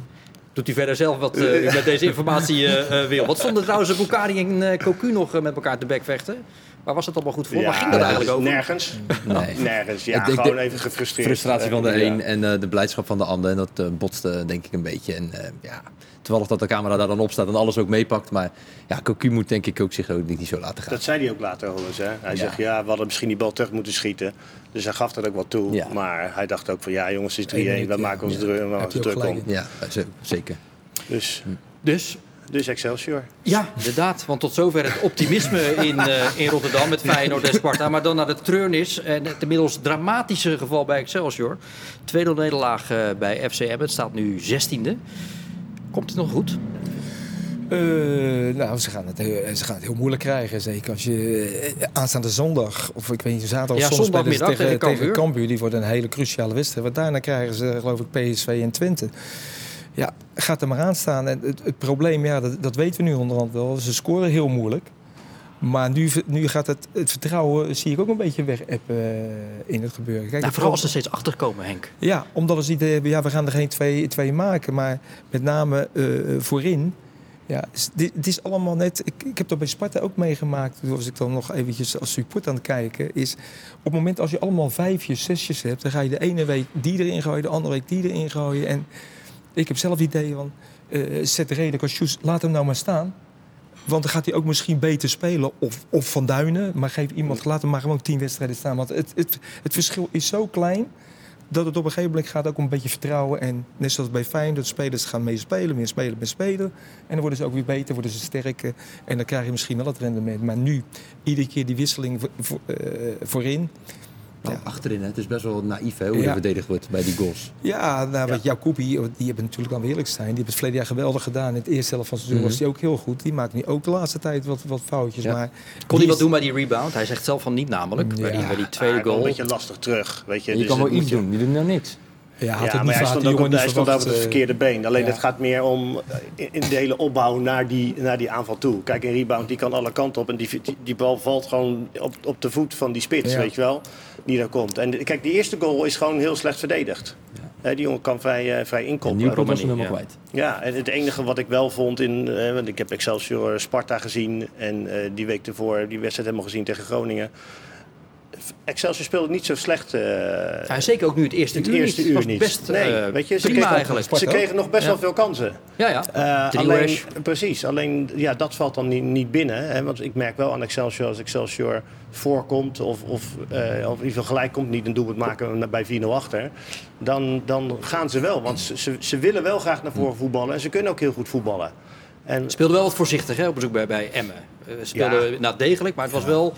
Doet hij verder zelf wat uh, met deze informatie wil. Wat stonden trouwens Bukari en Cocu nog met elkaar te bekvechten? Waar was het allemaal goed voor? Ja, Waar ging dat eigenlijk over? Nergens. Nee. Nergens. Ja, ik, gewoon even gefrustreerd. Frustratie van de een en de blijdschap van de ander. En dat botste denk ik een beetje. En ja, toevallig dat de camera daar dan op staat en alles ook meepakt. Maar ja, Cocu moet denk ik ook zich ook niet zo laten gaan. Dat zei hij ook later al eens. Hè? Hij zegt, ja, we hadden misschien die bal terug moeten schieten. Dus hij gaf dat ook wel toe. Maar hij dacht ook van, ja jongens, het is 3-1. We maken ons ja. druk, druk om. Ja, zeker. Dus... dus dus Excelsior. Ja, inderdaad. Want tot zover het optimisme in, uh, in Rotterdam met Feyenoord en Sparta. Maar dan naar de treurnis en het inmiddels dramatische geval bij Excelsior. Tweede nederlaag uh, bij FCM. Het staat nu 16e. Komt het nog goed? Uh, nou, ze gaan, het, ze gaan het heel moeilijk krijgen. Zeker als je aanstaande zondag, of ik weet niet, zaterdag ja, zondag tegen, tegen Cambuur. Die wordt een hele cruciale wedstrijd. Want daarna krijgen ze geloof ik PSV en Twente. Ja, gaat er maar aan staan. En het, het probleem, ja, dat, dat, weten we nu onderhand wel. Ze scoren heel moeilijk. Maar nu, nu gaat het, het vertrouwen, zie ik ook een beetje weg uh, in het gebeuren. Kijk, nou, vooral als ze steeds achterkomen, Henk. Ja, omdat ze het idee hebben, ja, we gaan er geen twee, twee maken. Maar met name uh, voorin. Ja, het is allemaal net. Ik, ik heb dat bij Sparta ook meegemaakt. Als ik dan nog eventjes als support aan het kijken. Is op het moment als je allemaal vijfjes, zesjes hebt. Dan ga je de ene week die erin gooien, de andere week die erin gooien. En ik heb zelf het idee van, uh, zet de reden laat hem nou maar staan. Want dan gaat hij ook misschien beter spelen. Of, of Van Duinen. Maar geef iemand, laat hem maar gewoon tien wedstrijden staan. Want het, het, het verschil is zo klein dat het op een gegeven moment gaat ook om een beetje vertrouwen. En net zoals bij Feyenoord, spelers gaan mee spelen, meer spelen, meer spelen. En dan worden ze ook weer beter, worden ze sterker. En dan krijg je misschien wel het rendement. Maar nu, iedere keer die wisseling uh, voorin ja. achterin. Hè? Het is best wel naïef hè, hoe ja. er verdedigd wordt bij die goals. Ja, nou, wat Jacobi, die hebben natuurlijk wel eerlijk zijn. Die hebben het verleden jaar geweldig gedaan. In het eerste helft van het seizoen was hij ook heel goed. Die maakt nu ook de laatste tijd wat, wat foutjes. Maar Kon hij wat doen bij die rebound? Hij zegt zelf van niet namelijk. Bij, die, bij die tweede goal. Een beetje lastig terug. Weet je, je dus kan wel iets doen. Je doet nou niks. Ja, had ja, maar hij stond, ook, hij stond over het verkeerde been. Alleen ja. het gaat meer om in, in de hele opbouw naar die, naar die aanval toe. Kijk, een rebound die kan alle kanten op. En die, die, die bal valt gewoon op, op de voet van die spits, ja. weet je wel. Die daar komt. En kijk, die eerste goal is gewoon heel slecht verdedigd. Die jongen kan vrij, uh, vrij inkoppen. En nu was hem helemaal kwijt. Ja, en het enige wat ik wel vond in... Uh, want ik heb Excelsior Sparta gezien. En uh, die week ervoor die wedstrijd helemaal gezien tegen Groningen. Excelsior speelde niet zo slecht. Uh, ja, zeker ook nu het eerste het uur eerste. Uur niet. Best, nee, uh, weet je, ze kregen. Ze kregen nog best ja. wel veel kansen. Ja, ja. Uh, alleen, precies. Alleen ja, dat valt dan niet, niet binnen. Hè, want ik merk wel aan Excelsior als Excelsior voorkomt of, of, of in ieder geval gelijk komt, niet een doelpunt maken bij 4-0 achter. Dan, dan gaan ze wel. Want ze, ze, ze willen wel graag naar voren voetballen en ze kunnen ook heel goed voetballen. En, speelde wel wat voorzichtig hè, op bezoek bij, bij Emmen. Ze speelden ja. nou, degelijk, maar het was wel...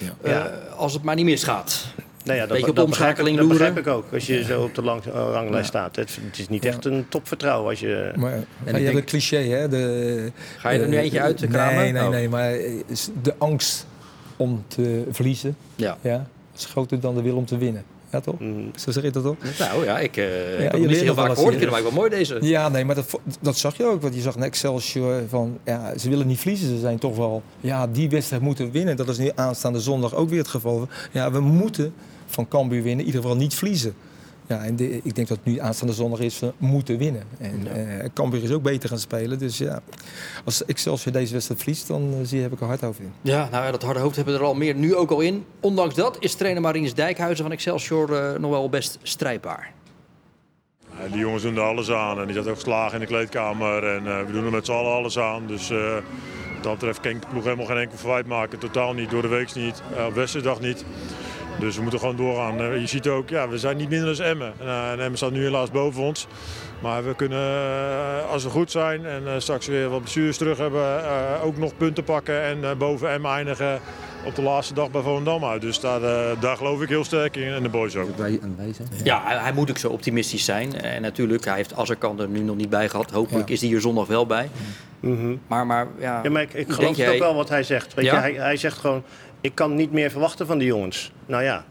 Ja. Uh, als het maar niet misgaat. Nou ja, dat, Beetje op de omschakeling dat begrijp ik ook, als je zo op de lang, ranglijst staat. Het, het, is niet echt een topvertrouwen als je... Maar, en maar je hebt het cliché, hè? De, Ga je er nu uh, eentje uit te kramen? Nee, nee, oh. nee, maar de angst om te verliezen ja. Ja, is groter dan de wil om te winnen. Ja, toch? Mm. Zo zeg je dat toch? Nou ja, ik uh, ja, heb het niet heel vaak gehoord. Ik vind het wel mooi deze. Ja, nee, maar dat, dat zag je ook. Want je zag een Excelsior van, ja, ze willen niet verliezen. Ze zijn toch wel, ja, die wedstrijd moeten winnen. Dat is nu aanstaande zondag ook weer het geval. Ja, we moeten van Cambuur winnen, in ieder geval niet verliezen. Ja, en de, ik denk dat het nu aanstaande zondag is, we moeten winnen. En ja. uh, Cambuur is ook beter gaan spelen. Dus ja, als Excelsior deze wedstrijd verliest, dan uh, zie je, heb ik er hard over in. Ja, nou ja, dat harde hoofd hebben we er al meer nu ook al in. Ondanks dat is trainer Marinus Dijkhuizen van Excelsior uh, nog wel best strijdbaar. Ja, die jongens doen er alles aan. En die zat ook geslagen in de kleedkamer. En we doen er met z'n allen alles aan. Dus wat dat betreft kan ik de ploeg helemaal geen enkel verwijt maken. Totaal niet, door de week niet, op wedstrijddag niet. Dus we moeten gewoon doorgaan. Je ziet ook, ja, we zijn niet minder dan Emmen. En Emmen staat nu helaas boven ons. Maar we kunnen, als we goed zijn en straks weer wat blessures terug hebben, ook nog punten pakken. En boven Emmen eindigen op de laatste dag bij Volendam uit. Dus daar, daar geloof ik heel sterk in en de boys ook. Ja, hij moet ook zo optimistisch zijn. En natuurlijk, hij heeft Azarkan er nu nog niet bij gehad. Hopelijk ja. is hij hier zondag wel bij. Mm -hmm. Maar, maar, ja, ja, maar ik, ik geloof jij... ook wel wat hij zegt. Weet ja? je, hij, hij zegt gewoon, ik kan niet meer verwachten van die jongens. Nou ja,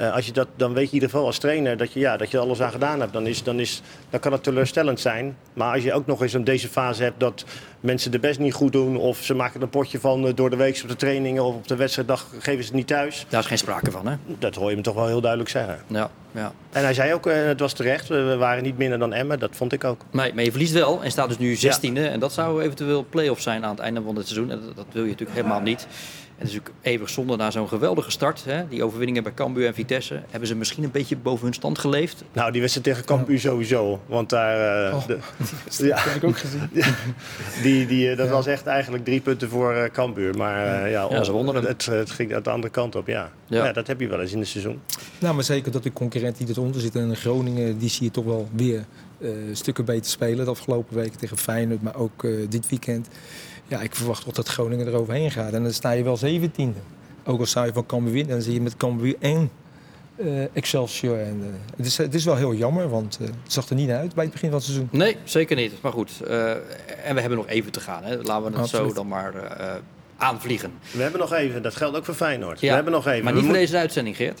Uh, als je dat, dan weet je in ieder geval als trainer dat je, ja, dat je alles aan gedaan hebt. Dan, is, dan, is, dan kan het teleurstellend zijn. Maar als je ook nog eens in deze fase hebt dat mensen de best niet goed doen... of ze maken een potje van uh, door de week op de trainingen... of op de wedstrijddag geven ze het niet thuis. Daar is geen sprake van, hè? Dat hoor je hem toch wel heel duidelijk zeggen. Ja, ja. En hij zei ook, uh, het was terecht, we waren niet minder dan Emmen. Dat vond ik ook. Nee, maar je verliest wel en staat dus nu 16e. En dat zou eventueel play-off zijn aan het einde van het seizoen. En dat, dat wil je natuurlijk helemaal niet. En het is natuurlijk eeuwig zonde na zo'n geweldige start. Hè? Die overwinningen bij Cambuur en Vitesse. Hebben ze misschien een beetje boven hun stand geleefd? Nou, die wedstrijd tegen Cambuur sowieso. Want daar... Uh, oh, de, ja, dat heb ik ook gezien. die, die, dat ja. was echt eigenlijk drie punten voor uh, Cambuur. Maar uh, ja, ja, ze wonnen. Het, het, ging uit de andere kant op, ja. ja. dat heb je wel eens in het seizoen. Nou, maar zeker dat de concurrent die eronder zit. En Groningen, die zie je toch wel weer stukken beter spelen. De afgelopen week tegen Feyenoord, maar ook dit weekend. Ja, ik verwacht wel dat Groningen eroverheen gaat. En dan sta je wel 17e. Ook al sta je van Cambuur winnen, dan zie je met Cambuur 1 uh, Excelsior. En, uh, het, is, het is wel heel jammer, want uh, het zag er niet uit bij het begin van het seizoen. Nee, zeker niet. Maar goed, en we hebben nog even te gaan. Hè. Laten we het Absoluut. zo dan maar aanvliegen. We hebben nog even, dat geldt ook voor Feyenoord. Ja, we hebben nog even. Maar niet voor deze uitzending, Geert.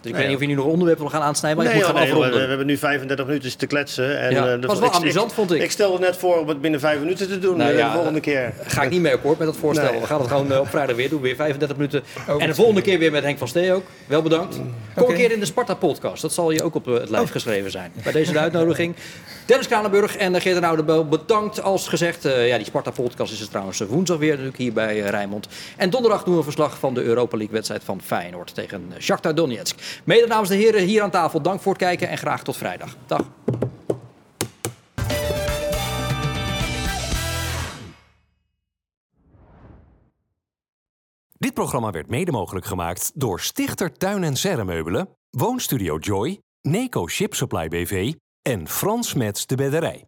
Dus ik nee, weet niet of je nu nog onderwerpen wil gaan aansnijden, maar nee, ik moet gaan afronden. We, we hebben nu 35 minuten te kletsen. En, ja, uh, dat was wel amusant, vond ik. Ik stelde net voor om het binnen 5 minuten te doen nou, ja, de volgende keer. Ga ik niet mee akkoord met dat voorstel. Nee. We gaan het gewoon uh, op vrijdag weer doen, weer 35 minuten. En de volgende keer weer met Henk van Stee ook. Wel bedankt. Kom okay. een keer in de Sparta-podcast. Dat zal je ook op het lijf oh. geschreven zijn. Bij deze uitnodiging. Dennis Kranenburg en Geert Oudebel, bedankt. Als gezegd, uh, ja, die Sparta-podcast is er trouwens woensdag weer natuurlijk hier bij Rijnmond. En donderdag doen we een verslag van de Europa League-wedstrijd van Feyenoord tegen Shakhtar Donetsk. Mede namens de heren hier aan tafel, dank voor het kijken en graag tot vrijdag. Dag. Dit programma werd mede mogelijk gemaakt door Stichter Tuin en Serremeubelen, Woonstudio Joy, Neco Ship Supply BV en Frans Mets de Bedderij.